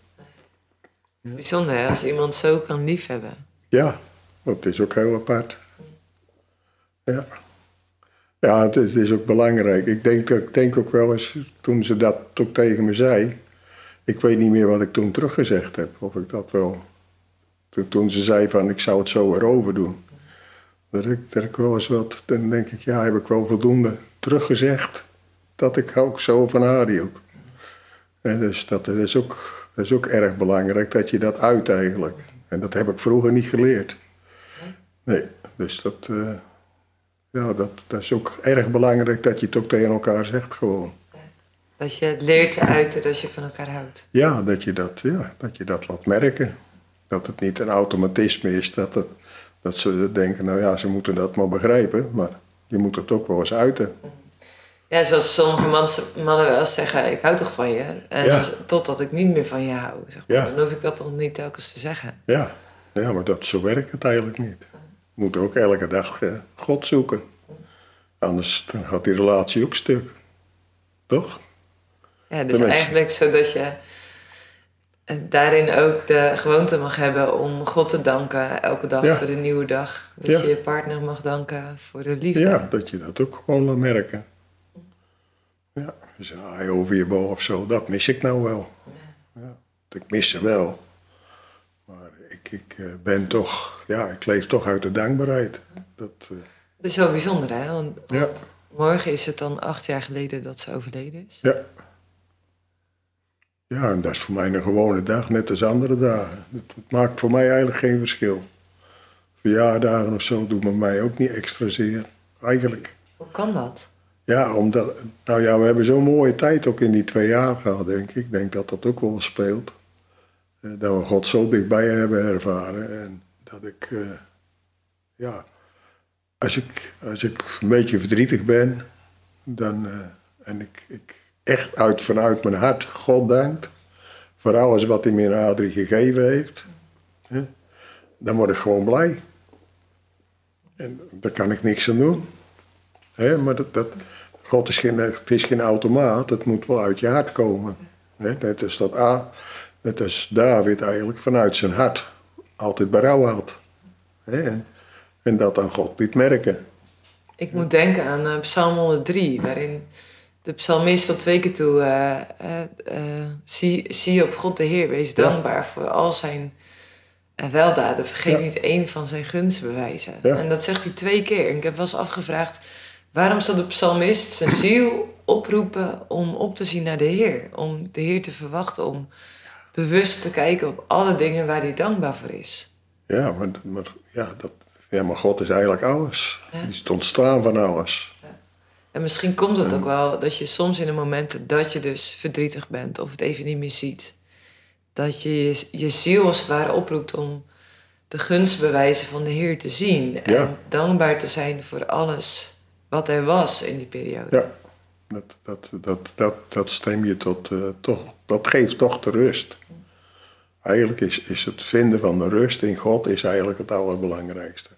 Bijzonder hè, als iemand zo kan liefhebben. Ja, dat is ook heel apart. Ja. Ja, het is, het is ook belangrijk. Ik denk, ik denk ook wel eens, toen ze dat ook tegen me zei... Ik weet niet meer wat ik toen teruggezegd heb. Of ik dat wel... Toen, toen ze zei van, ik zou het zo erover doen. Dat ik, dat ik wel eens wat... Dan denk ik, ja, heb ik wel voldoende teruggezegd... dat ik ook zo van haar hield. En dus dat, dat, is ook, dat is ook erg belangrijk, dat je dat uit eigenlijk. En dat heb ik vroeger niet geleerd. Nee, dus dat... eh, ja, dat, dat is ook erg belangrijk dat je het ook tegen elkaar zegt gewoon. Dat je leert te uiten dat je van elkaar houdt. Ja, dat je dat, ja, dat je dat laat merken. Dat het niet een automatisme is dat, het, dat ze denken, nou ja, ze moeten dat maar begrijpen. Maar je moet het ook wel eens uiten. Ja, zoals sommige mannen wel eens zeggen, ik hou toch van je. En Ja. totdat ik niet meer van je hou. Zeg maar. Ja. Dan hoef ik dat toch niet telkens te zeggen. Ja, ja maar dat, zo werkt het eigenlijk niet. Je moet ook elke dag eh, God zoeken. Anders dan gaat die relatie ook stuk. Toch? Ja, dus eigenlijk zodat je eh, daarin ook de gewoonte mag hebben om God te danken elke dag Ja. voor de nieuwe dag. Dat je je partner mag danken voor de liefde. Ja, dat je dat ook gewoon laat merken. Ja, dus hij over je boog of zo, dat mis ik nou wel. Ja, ik mis ze wel. Maar ik, ik eh, ben toch, ja, ik leef toch uit de dankbaarheid. Dat, eh, Dat is wel bijzonder, hè? Want, Ja. want morgen is het dan acht jaar geleden dat ze overleden is. ja. Ja, en dat is voor mij een gewone dag, net als andere dagen. Het, het maakt voor mij eigenlijk geen verschil. Verjaardagen of zo doen bij mij ook niet extra zeer. Eigenlijk. Hoe kan dat? Ja, omdat, nou ja, we hebben zo'n mooie tijd ook in die twee jaar gehad, denk ik. Ik denk dat dat ook wel speelt. Eh, Dat we God zo dichtbij hebben ervaren. En dat ik, eh, ja, als ik, als ik een beetje verdrietig ben, dan, eh, en ik, ik echt uit, vanuit mijn hart God dank voor alles wat hij me in Adrie gegeven heeft, hè, dan word ik gewoon blij. En daar kan ik niks aan doen. Maar dat, dat, God is geen, het is geen automaat, het moet wel uit je hart komen. Hè, net als dat A, net als David eigenlijk vanuit zijn hart altijd berouw had. En, en dat aan God liet merken. Ik moet denken aan eh, Psalm 103, waarin de psalmist tot twee keer toe... eh, zie, zie op God de Heer, wees Ja. dankbaar voor al zijn eh, weldaden. Vergeet Ja. niet één van zijn gunstbewijzen. Ja. En dat zegt hij twee keer. En ik heb wel eens afgevraagd... waarom zal de psalmist zijn ziel oproepen om op te zien naar de Heer? Om de Heer te verwachten, om bewust te kijken op alle dingen waar hij dankbaar voor is. Ja, maar, maar, ja, dat, ja, maar God is eigenlijk alles. Ja. Die is het ontstaan van alles. En misschien komt het ook wel dat je soms in de momenten dat je dus verdrietig bent of het even niet meer ziet, dat je je, je ziel als het ware oproept om de gunstbewijzen van de Heer te zien Ja. en dankbaar te zijn voor alles wat er was in die periode. Ja, dat, dat, dat, dat, dat stem je tot, eh, toch, dat geeft toch de rust. Eigenlijk is, is het vinden van de rust in God is eigenlijk het allerbelangrijkste.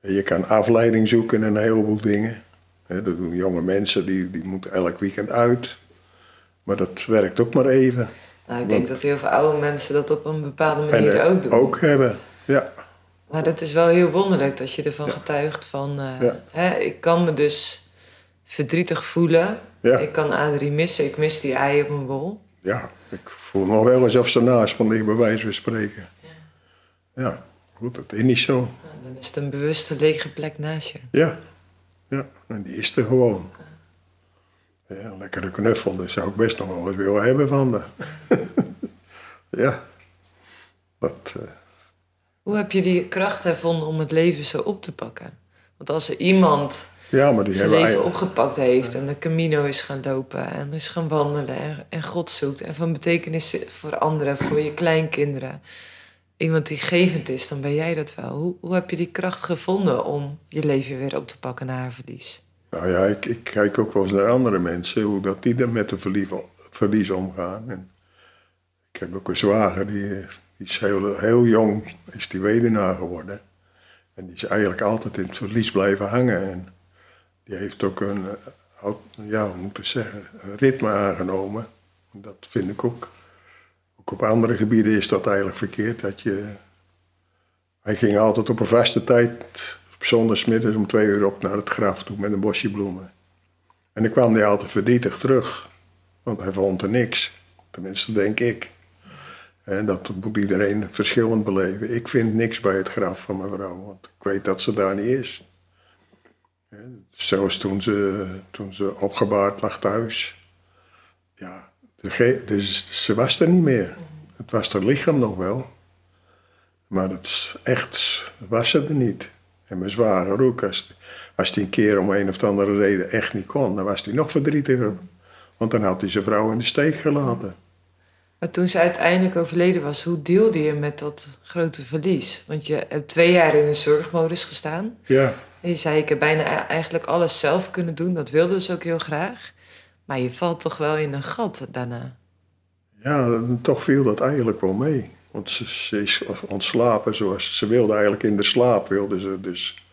Je kan afleiding zoeken in een heleboel dingen. Dat doen jonge mensen, die, die moeten elk weekend uit. Maar dat werkt ook maar even. Nou, ik denk dat heel veel oude mensen dat op een bepaalde manier ook doen. ook hebben. Ja, Maar dat is wel heel wonderlijk dat je ervan getuigt van... eh, Ja. hè, ik kan me dus verdrietig voelen. Ja. Ik kan Adrie missen. Ik mis die ei op mijn bol. ja, ik voel nog wel alsof ze naast me liggen, bij wijze van spreken. Ja, goed, dat is niet zo. Nou, dan is het een bewuste lege plek naast je. Ja, ja, en die is er gewoon. Ja, een lekkere knuffel, dat zou ik best nog wel eens willen hebben van de. ja, dat, eh, Hoe heb je die kracht gevonden om het leven zo op te pakken? Want als er iemand ja, maar die zijn leven opgepakt heeft en de Camino is gaan lopen en is gaan wandelen en, en God zoekt en van betekenis voor anderen, voor je kleinkinderen. Iemand die gevend is, dan ben jij dat wel. Hoe, hoe heb je die kracht gevonden om je leven weer op te pakken na haar verlies? Nou ja, ik, ik kijk ook wel eens naar andere mensen, hoe dat die er met de verlies, omgaan. En ik heb ook een zwager, die is heel, heel jong, is die weduwnaar geworden. En die is eigenlijk altijd in het verlies blijven hangen. En die heeft ook een, eh, ja, moet ik zeggen, een ritme aangenomen. Dat vind ik ook. Ook op andere gebieden is dat eigenlijk verkeerd. Dat je, hij ging altijd op een vaste tijd, op zondagsmiddag om twee uur op naar het graf toe met een bosje bloemen. En dan kwam hij altijd verdrietig terug, want hij vond er niks. Tenminste, denk ik. En dat moet iedereen verschillend beleven. Ik vind niks bij het graf van mijn vrouw, want ik weet dat ze daar niet is. Zelfs toen ze, toen ze opgebaard lag thuis. Ja, dus ze was er niet meer. Het was haar lichaam nog wel. Maar het echt was ze er niet. En mijn zwager ook. Als, als hij een keer om een of andere reden echt niet kon, dan was hij nog verdrietiger. Want dan had hij zijn vrouw in de steek gelaten. Maar toen ze uiteindelijk overleden was, hoe deelde je met dat grote verlies? Want je hebt twee jaar in de zorgmodus gestaan. Ja. En je zei, ik heb bijna e- eigenlijk alles zelf kunnen doen. Dat wilde ze ook heel graag. Maar je valt toch wel in een gat daarna. Ja, toch viel dat eigenlijk wel mee. Want ze, ze is ontslapen zoals ze wilde eigenlijk in de slaap. Wilde ze dus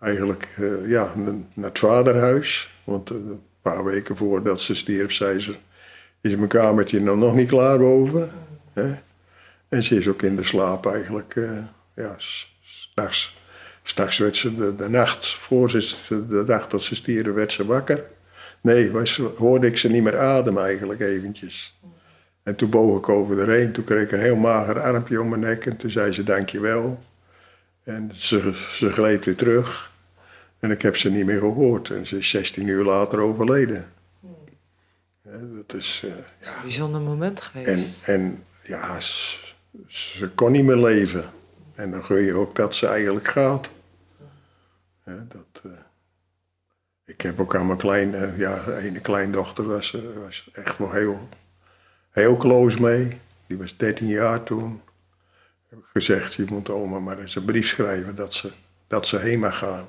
eigenlijk uh, ja, naar het vaderhuis. Want uh, een paar weken voordat ze stierf zei ze is mijn kamertje nou nog niet klaar boven. Hè? En ze is ook in de slaap eigenlijk. Uh, ja, s'nachts. Werd ze de, nacht voor ze, de dag dat ze stieren, werd ze wakker. Nee, was, hoorde ik ze niet meer ademen eigenlijk eventjes. En toen boog ik over de reen. Toen kreeg ik een heel mager armpje om mijn nek. En toen zei ze dankjewel. En ze, ze gleed weer terug. En ik heb ze niet meer gehoord. En ze is 16 uur later overleden dat is, uh, ja. een bijzonder moment geweest. En, en ja, ze, ze, kon niet meer leven. En dan gun je ook dat ze eigenlijk gaat. dat, uh, ik heb ook aan mijn kleine, uh, ja, ene kleindochter was, was echt nog heel, heel close mee. Die was 13 jaar toen. Heb ik gezegd, je moet oma maar eens een brief schrijven dat ze, dat ze heen mag gaan.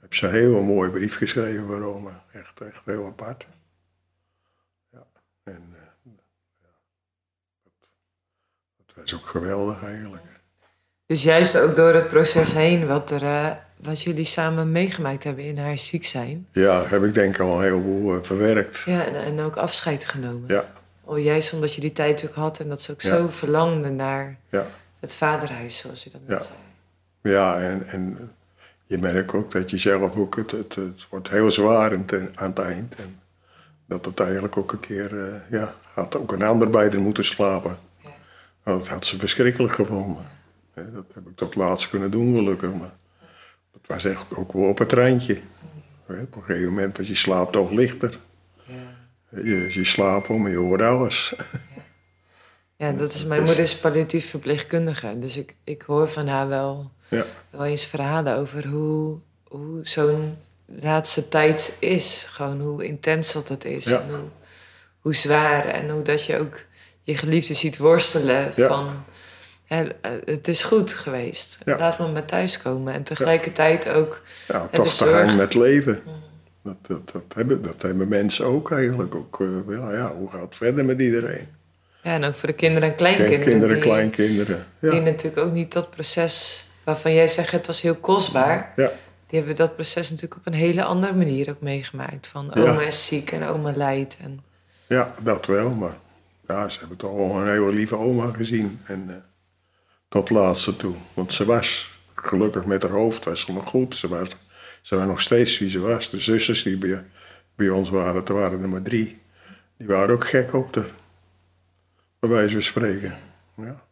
Heb ze een heel mooie brief geschreven voor oma. Echt, echt heel apart. En uh, ja, dat, dat, was ook geweldig eigenlijk. Dus juist ook door het proces heen, wat, er, uh, wat jullie samen meegemaakt hebben in haar ziek zijn. Ja, heb ik denk ik al een heleboel uh, verwerkt. Ja, en, en, ook afscheid genomen. Ja. Al juist omdat je die tijd ook had en dat ze ook ja. zo verlangde naar ja. het vaderhuis, zoals je dat net ja. zei. Ja, en, en je merkt ook dat je zelf ook, het, het, het wordt heel zwaar aan het eind. En dat het eigenlijk ook een keer, uh, ja, had ook een ander bij moeten slapen. Ja. Nou, dat had ze verschrikkelijk gevonden. Ja, dat heb ik tot laatst kunnen doen, gelukkig. Maar dat was echt ook wel op het randje. Ja. Op een gegeven moment, want je slaapt toch lichter. Je, je slaapt om en je hoort alles. Ja, dat is, mijn moeder is palliatief verpleegkundige. Dus ik, ik hoor van haar wel, wel eens verhalen over hoe, hoe zo'n laatste tijd is. Gewoon hoe intens dat het is. En hoe, hoe zwaar. En hoe dat je ook je geliefde ziet worstelen van... Hè, het is goed geweest. Laat me maar thuiskomen. En tegelijkertijd ook... Ja, toch te hangen met leven. Dat, dat, dat, hebben, dat hebben mensen ook eigenlijk. Ook, uh, ja, hoe gaat het verder met iedereen? Ja, en ook voor de kinderen en kleinkinderen. Kinderen, die, kleinkinderen. Ja. Die natuurlijk ook niet dat proces waarvan jij zegt het was heel kostbaar. Ja die hebben dat proces natuurlijk op een hele andere manier ook meegemaakt. Van oma is ziek en oma lijdt. En... Ja, dat wel. Maar ja, ze hebben toch wel een hele lieve oma gezien. En uh, tot laatste toe. Want ze was gelukkig met haar hoofd was ze nog goed. Ze was, ze was nog steeds wie ze was. De zusters die bij, bij ons waren, er waren er maar drie. Die waren ook gek op haar. Bij wijze van spreken. Ja,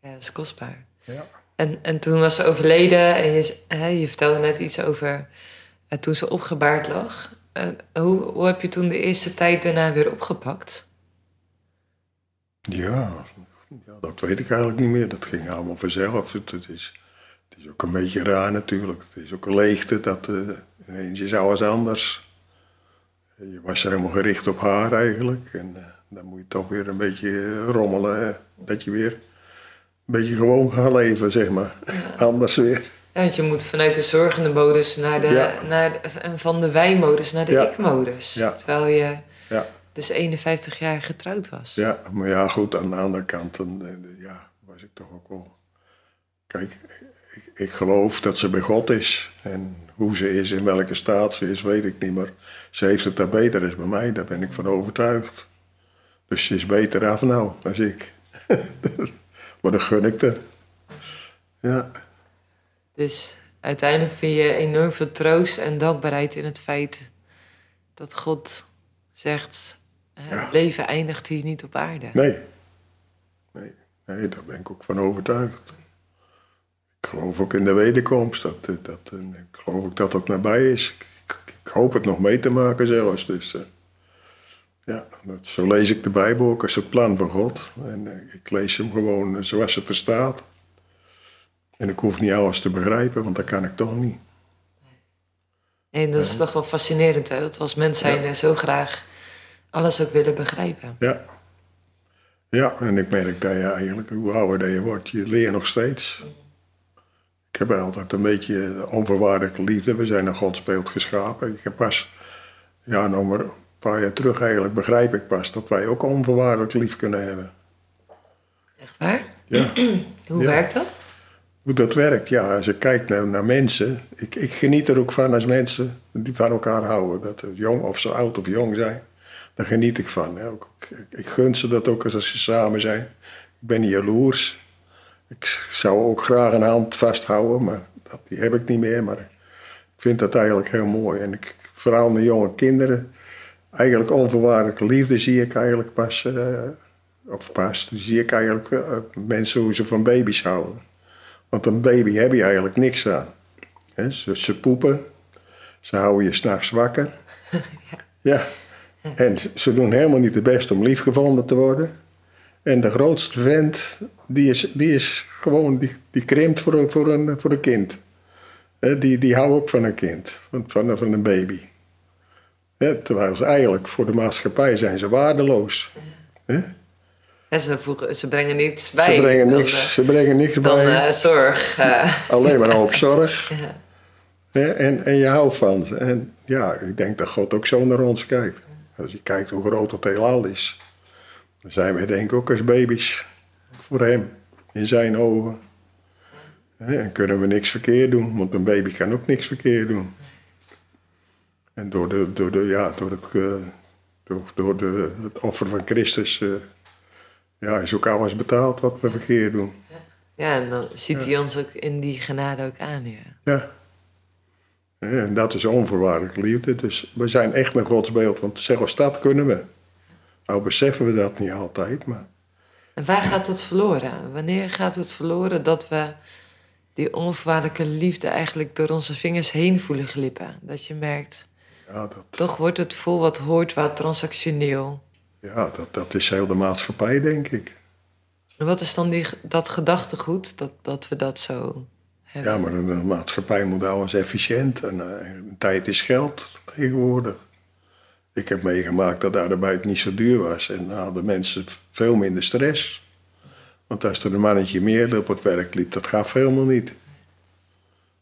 ja dat is kostbaar. Ja. En, en toen was ze overleden en je, hè, je vertelde net iets over uh, toen ze opgebaard lag. Uh, hoe, hoe heb je toen de eerste tijd daarna weer opgepakt? Ja, ja, dat weet ik eigenlijk niet meer. Dat ging allemaal vanzelf. Het, het, is, het is ook een beetje raar natuurlijk. Het is ook een leegte. Dat, uh, ineens is alles anders. Je was er helemaal gericht op haar eigenlijk. En dan moet je toch weer een beetje rommelen. dat je weer een beetje gewoon gaan leven, zeg maar. Anders weer. Ja, want je moet vanuit de zorgende modus naar de, naar de, van de wij-modus naar de ik-modus. Terwijl je dus 51 jaar getrouwd was. Ja, maar ja, goed, aan de andere kant dan, eh, ja, was ik toch ook wel... Kijk, ik, ik geloof dat ze bij God is. En hoe ze is, in welke staat ze is, weet ik niet. Maar ze heeft het daar beter als bij mij, daar ben ik van overtuigd. Dus ze is beter af nou, als ik. maar dat gun ik er. Ja. Dus uiteindelijk vind je enorm veel troost en dankbaarheid in het feit dat God zegt: Ja. het leven eindigt hier niet op aarde. Nee. nee. Nee, daar ben ik ook van overtuigd. Ik geloof ook in de wederkomst. Dat, dat, dat, en ik geloof ook dat dat nabij is. Ik, ik hoop het nog mee te maken zelfs. Dus, eh, ja, dat, zo lees ik de Bijbel ook als het plan van God. En eh, ik lees hem gewoon eh, zoals het er staat. En ik hoef niet alles te begrijpen, want dat kan ik toch niet. En dat is toch wel fascinerend, hè? Dat we als mens zijn eh, zo graag alles ook willen begrijpen. Ja. Ja, en ik merk dat je eigenlijk, hoe ouder dat je wordt, je leert nog steeds. Ik heb altijd een beetje onvoorwaardelijke liefde. We zijn naar Gods beeld geschapen. Ik heb pas, ja, nog maar een paar jaar terug eigenlijk, begrijp ik pas dat wij ook onvoorwaardelijk lief kunnen hebben. Echt waar? Ja. Hoe Ja. werkt dat? Hoe dat werkt, ja, als je kijkt naar, naar mensen. Ik, ik geniet er ook van als mensen die van elkaar houden. Dat ze jong of ze oud of jong zijn. Daar geniet ik van. hè. Ik, ik gun ze dat ook als ze samen zijn. Ik ben niet jaloers. Ik zou ook graag een hand vasthouden, maar dat, die heb ik niet meer. Maar ik vind dat eigenlijk heel mooi. En ik, vooral met jonge kinderen. Eigenlijk onvoorwaardelijke liefde zie ik eigenlijk pas. eh, of pas, zie ik eigenlijk eh, mensen hoe ze van baby's houden. Want een baby heb je eigenlijk niks aan. Ze, ze poepen, ze houden je s'nachts wakker. Ja. En ze- doen helemaal niet het best om liefgevonden te worden. En de grootste vent, die is, die is gewoon, die, die krimpt voor een, voor een, voor een kind. Die, die houdt ook van een kind, van, van, van een baby. Terwijl ze eigenlijk voor de maatschappij zijn ze waardeloos. En ze, voegen, ze brengen niets bij. Ze brengen dan, niks, ze brengen niks Dan bij. eh, zorg. eh. Alleen maar een hoop zorg. Ja. En, en je houdt van ze. En ja, ik denk dat God ook zo naar ons kijkt. Als je kijkt hoe groot het heelal is. Dan zijn wij denk ik ook als baby's. Voor hem. In zijn ogen. En kunnen we niks verkeerd doen. Want een baby kan ook niks verkeerd doen. En door, de, door, de, ja, door, het, eh, door, door de, het offer van Christus... eh, ja, is ook alles betaald wat we verkeerd doen. ja, en dan ziet hij ons ook in die genade ook aan. Ja. Ja. En dat is onvoorwaardelijke liefde. Dus we zijn echt naar Gods beeld. Want zeg als dat kunnen we. Nou beseffen we dat niet altijd. Maar En waar gaat het verloren? Wanneer gaat het verloren dat we die onvoorwaardelijke liefde eigenlijk door onze vingers heen voelen glippen? Dat je merkt, ja, dat, toch wordt het vol wat hoort wat transactioneel. ja dat, dat is heel de maatschappij, denk ik. En wat is dan die, dat gedachtegoed, dat, dat we dat zo Ja, maar een, maatschappij moet alles efficiënt. En eh, tijd is geld tegenwoordig. Ik heb meegemaakt dat de arbeid niet zo duur was. En dan hadden mensen veel minder stress. Want als er een mannetje meer op het werk liep, dat gaf helemaal niet.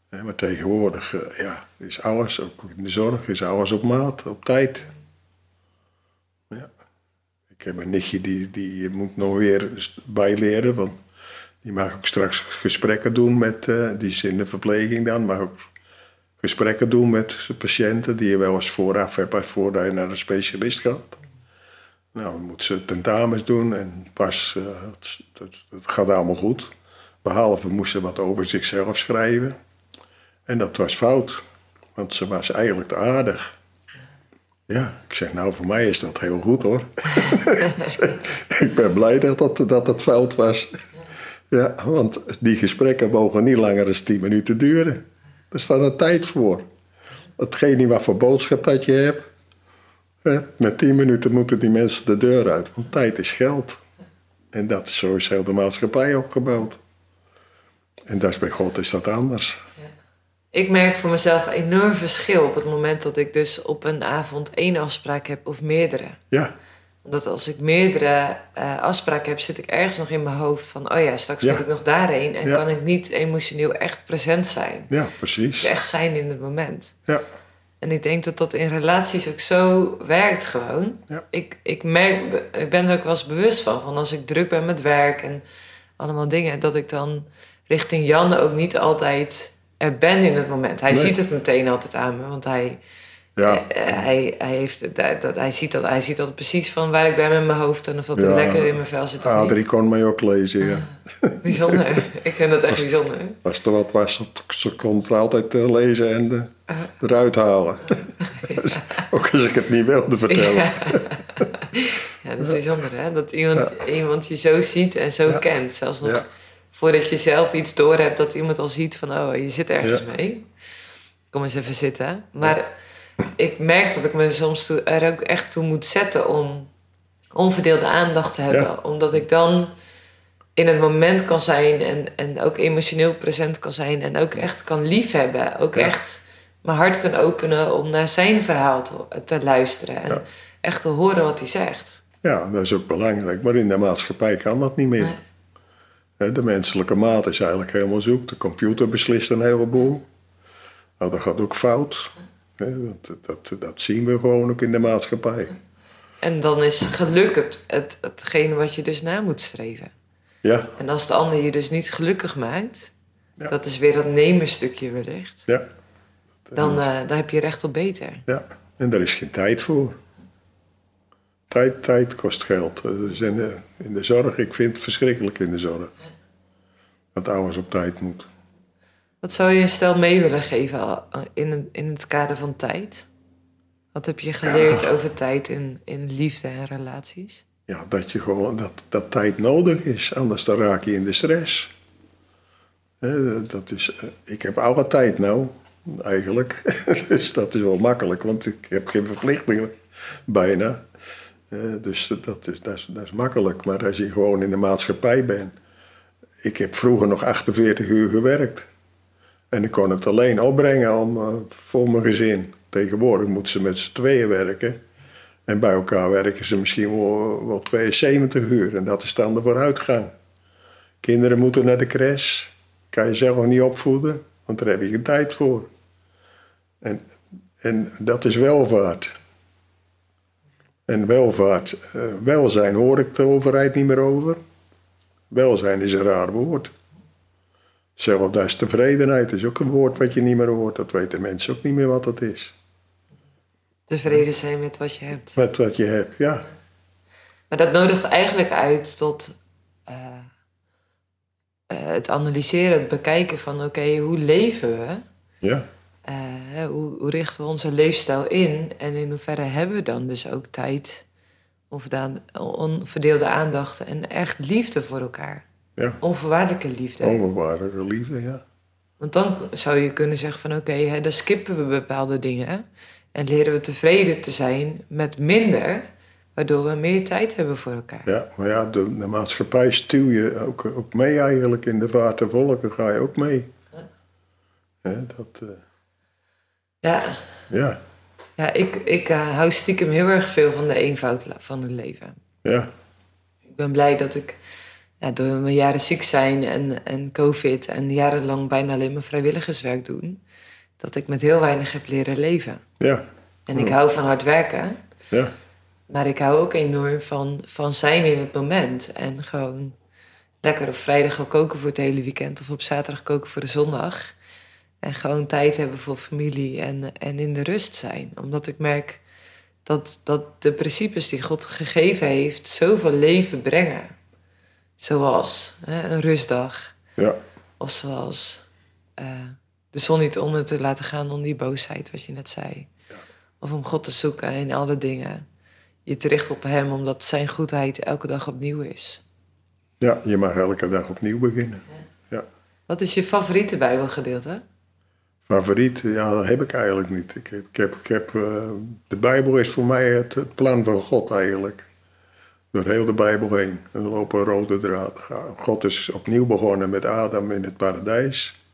Maar tegenwoordig eh, ja, is alles, ook in de zorg, is alles op maat, op tijd. Ja. Ik heb een nichtje die, die moet nog weer bijleren. Want die mag ook straks gesprekken doen met, eh, die is in de verpleging dan, mag ook gesprekken doen met patiënten die je wel eens vooraf hebt voordat je naar een specialist gaat. Nou, dan moet ze tentamens doen en pas, eh, het, het, gaat allemaal goed. Behalve moest ze wat over zichzelf schrijven. En dat was fout, want ze was eigenlijk te aardig. Ja, ik zeg, nou, voor mij is dat heel goed hoor. ik ben blij dat dat, dat het fout was. Ja, want die gesprekken mogen niet langer dan 10 minuten duren. Er staat een tijd voor. Hetgeen wat voor boodschap dat je hebt. Met 10 minuten moeten die mensen de deur uit. Want tijd is geld. En dat is heel de maatschappij opgebouwd. En dat is bij God is dat anders. Ik merk voor mezelf een enorm verschil op het moment dat ik dus op een avond één afspraak heb of meerdere. Ja, Omdat als ik meerdere eh, afspraken heb, zit ik ergens nog in mijn hoofd van... oh ja, straks Ja. moet ik nog daarheen. En Ja. kan ik niet emotioneel echt present zijn. ja, Dus precies. echt zijn in het moment. Ja, En ik denk dat dat in relaties ook zo werkt gewoon. Ja. Ik, ik, merk, ik ben er ook wel eens bewust van. Van als ik druk ben met werk en allemaal dingen... dat ik dan richting Jan ook niet altijd er ben in het moment. Hij Nee. ziet het meteen altijd aan me. Want hij, Ja, eh, hij, hij, heeft, dat, dat, hij, ziet dat, hij ziet altijd precies van waar ik ben met mijn hoofd... en of dat Ja. er lekker in mijn vel zit niet. Adrie kon mij ook lezen, ja. Bijzonder. ik vind dat echt bijzonder. Als er wat was, ze kon voor altijd eh, lezen en eh, eruit halen. Dus ook als ik het niet wilde vertellen. Ja, dat is bijzonder hè. Dat iemand, iemand je zo ziet en zo kent. Zelfs nog voordat je zelf iets doorhebt... dat iemand al ziet van, oh, je zit ergens mee. Kom eens even zitten. Maar ik merk dat ik me soms er ook echt toe moet zetten... om onverdeelde aandacht te hebben. Ja. Omdat ik dan in het moment kan zijn... En, en ook emotioneel present kan zijn... en ook echt kan liefhebben. Ook Ja. echt mijn hart kan openen om naar zijn verhaal te, te luisteren... en Ja. echt te horen wat hij zegt. Ja, dat is ook belangrijk. Maar in de maatschappij kan dat niet meer. Nee. De menselijke maat is eigenlijk helemaal zoek. De computer beslist een heleboel. Nou, dat gaat ook fout. Dat, dat, zien we gewoon ook in de maatschappij. En dan is geluk het, het, hetgene wat je dus na moet streven. Ja, En als de ander je dus niet gelukkig maakt, Ja. dat is weer dat nemen stukje wellicht, ja, dan, eh, dan heb je recht op beter. ja. En daar is geen tijd voor. Tijd, tijd kost geld. Dus in, de, in de zorg, ik vind het verschrikkelijk in de zorg. Dat alles op tijd moet. Wat zou je een stel mee willen geven al- in, het- in het kader van tijd? Wat heb je geleerd over tijd in, in liefde en relaties? Ja, dat je gewoon dat, dat tijd nodig is, anders dan raak je in de stress. Dat is, eh, ik heb alle tijd nou, eigenlijk. dus dat is wel makkelijk, want ik heb geen verplichtingen bijna. Eh, dus dat is, dat, is, dat is makkelijk. Maar als je gewoon in de maatschappij bent. Ik heb vroeger nog 48 uur gewerkt. En ik kon het alleen opbrengen om, eh, voor mijn gezin. Tegenwoordig moeten ze met z'n tweeën werken. En bij elkaar werken ze misschien wel, wel 72 uur. En dat is dan de vooruitgang. Kinderen moeten naar de crash. Kan je zelf niet opvoeden, want daar heb je geen tijd voor. En, en dat is welvaart. En welvaart, eh, welzijn hoor ik de overheid niet meer over. Welzijn is een raar woord. Zelfs als tevredenheid is ook een woord wat je niet meer hoort. Dat weten mensen ook niet meer wat dat is. Tevreden zijn met wat je hebt. Met wat je hebt, ja. Maar dat nodigt eigenlijk uit tot eh, eh, het analyseren, het bekijken van oké, hoe leven we? Ja, Eh, hoe, hoe richten we onze leefstijl in? En in hoeverre hebben we dan dus ook tijd, onverdaan- onverdeelde aandacht en echt liefde voor elkaar? Ja. Onvoorwaardelijke liefde. Onvoorwaardelijke liefde, ja. Want dan zou je kunnen zeggen van oké, hè, dan skippen we bepaalde dingen. En leren we tevreden te zijn met minder, waardoor we meer tijd hebben voor elkaar. Ja, maar ja, de, de maatschappij stuw je ook, ook mee eigenlijk. In de vaart der volken ga je ook mee. Hè, dat, eh, Ja, ja, ja ik, ik eh, hou stiekem heel erg veel van de eenvoud van het leven. ja, Ik ben blij dat ik ja, door mijn jaren ziek zijn en, en covid en jarenlang bijna alleen maar vrijwilligerswerk doen, dat ik met heel weinig heb leren leven. ja, En ik hou van hard werken, ja, maar ik hou ook enorm van, van zijn in het moment. En gewoon lekker op vrijdag gaan koken voor het hele weekend of op zaterdag koken voor de zondag. En gewoon tijd hebben voor familie en, en in de rust zijn. Omdat ik merk dat, dat de principes die God gegeven heeft zoveel leven brengen. Zoals hè, een rustdag. ja, Of zoals eh, de zon niet onder te laten gaan om die boosheid, wat je net zei. Of om God te zoeken in alle dingen. Je te richten op Hem, omdat Zijn goedheid elke dag opnieuw is. ja. Je mag elke dag opnieuw beginnen. Ja. Wat is je favoriete Bijbelgedeelte? Favoriet, ja, dat heb ik eigenlijk niet. Ik heb, ik heb, ik heb, eh, de Bijbel is voor mij het, het plan van God eigenlijk. Door heel de Bijbel heen. Er loopt een rode draad. God is opnieuw begonnen met Adam in het paradijs.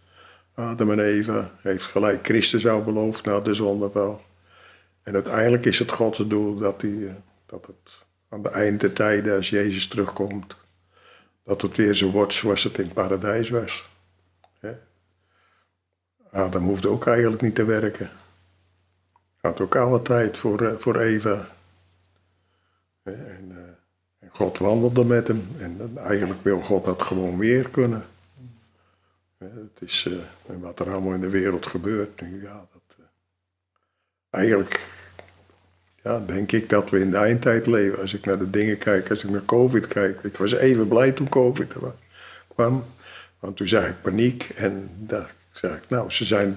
Adam en Eva heeft gelijk Christus al beloofd na de zondeval. En uiteindelijk is het Gods doel dat, die, eh, dat het aan de eind der tijden, als Jezus terugkomt, dat het weer zo wordt zoals het in het paradijs was. Adam hoefde ook eigenlijk niet te werken. had ook alle tijd voor, eh, voor Eva. En, eh, God wandelde met hem. En eigenlijk wil God dat gewoon weer kunnen. Het is eh, wat er allemaal in de wereld gebeurt. Ja, dat, eh, eigenlijk ja, denk ik dat we in de eindtijd leven. Als ik naar de dingen kijk, als ik naar COVID kijk. Ik was even blij toen COVID er wa- kwam. Want toen zag ik paniek. En dacht ik, nou, ze, zijn,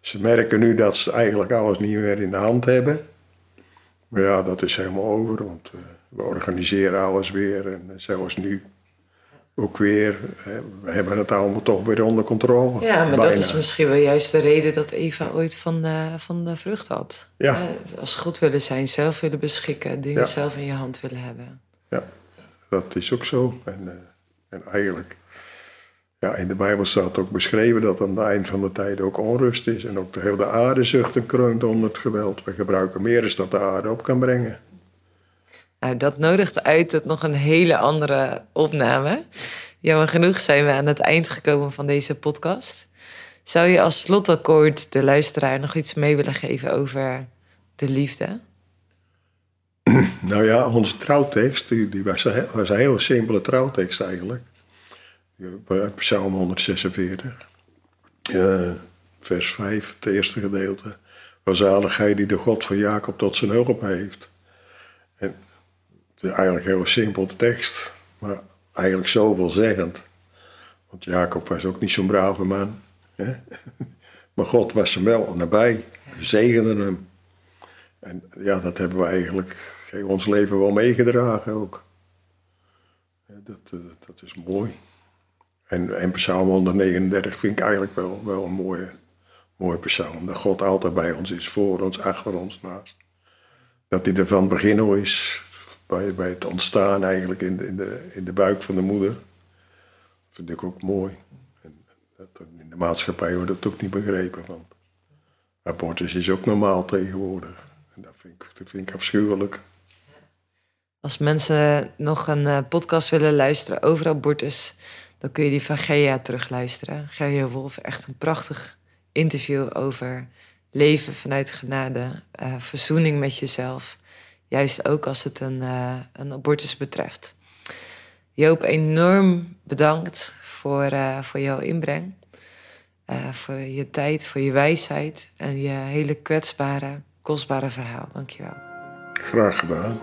ze merken nu dat ze eigenlijk alles niet meer in de hand hebben. Maar ja, dat is helemaal over. Want eh, we organiseren alles weer. En eh, zoals nu ook weer. we hebben het allemaal toch weer onder controle. Ja, maar Bijna. dat is misschien wel juist de reden dat Eva ooit van de, van de vrucht had. Ja. Eh, Als goed willen zijn, zelf willen beschikken, dingen Ja. zelf in je hand willen hebben. Ja, dat is ook zo. En, eh, en eigenlijk, ja, in de Bijbel staat ook beschreven dat aan het eind van de tijd ook onrust is. En ook de hele aarde zucht en kreunt onder het geweld. We gebruiken meer dan dat de aarde op kan brengen. Nou, dat nodigt uit tot nog een hele andere opname. Jammer genoeg zijn we aan het eind gekomen van deze podcast. Zou je als slotakkoord de luisteraar nog iets mee willen geven over de liefde? Nou ja, onze trouwtekst, die, die was, was een heel simpele trouwtekst eigenlijk. Uit Psalm 146, eh, vers 5, het eerste gedeelte. Welzalig hij die de God van Jacob tot zijn hulp heeft. En eigenlijk heel simpel tekst, maar eigenlijk zoveelzeggend. Want Jacob was ook niet zo'n brave man. Hè? Maar God was hem wel nabij, zegende hem. En ja, dat hebben we eigenlijk in ons leven wel meegedragen ook. Dat, eh, dat is mooi. En, en Psalm 139 vind ik eigenlijk wel, wel een mooie, mooie psalm. Dat God altijd bij ons is, voor ons, achter ons, naast. Dat hij er van begin is, bij, bij het ontstaan eigenlijk in de, in, de, in de buik van de moeder. vind ik ook mooi. En dat, in de maatschappij wordt het ook niet begrepen. Want abortus is ook normaal tegenwoordig. En dat vind ik, dat vind ik afschuwelijk. Als mensen nog een eh, podcast willen luisteren over abortus, dan kun je die van Gerja terugluisteren. Gerja Wolf, echt een prachtig interview over leven vanuit genade, eh, verzoening met jezelf. Juist ook als het een, eh, een abortus betreft. Joop, enorm bedankt voor, eh, voor jouw inbreng. Eh, voor je tijd, voor je wijsheid en je hele kwetsbare, kostbare verhaal. Dankjewel. Graag gedaan.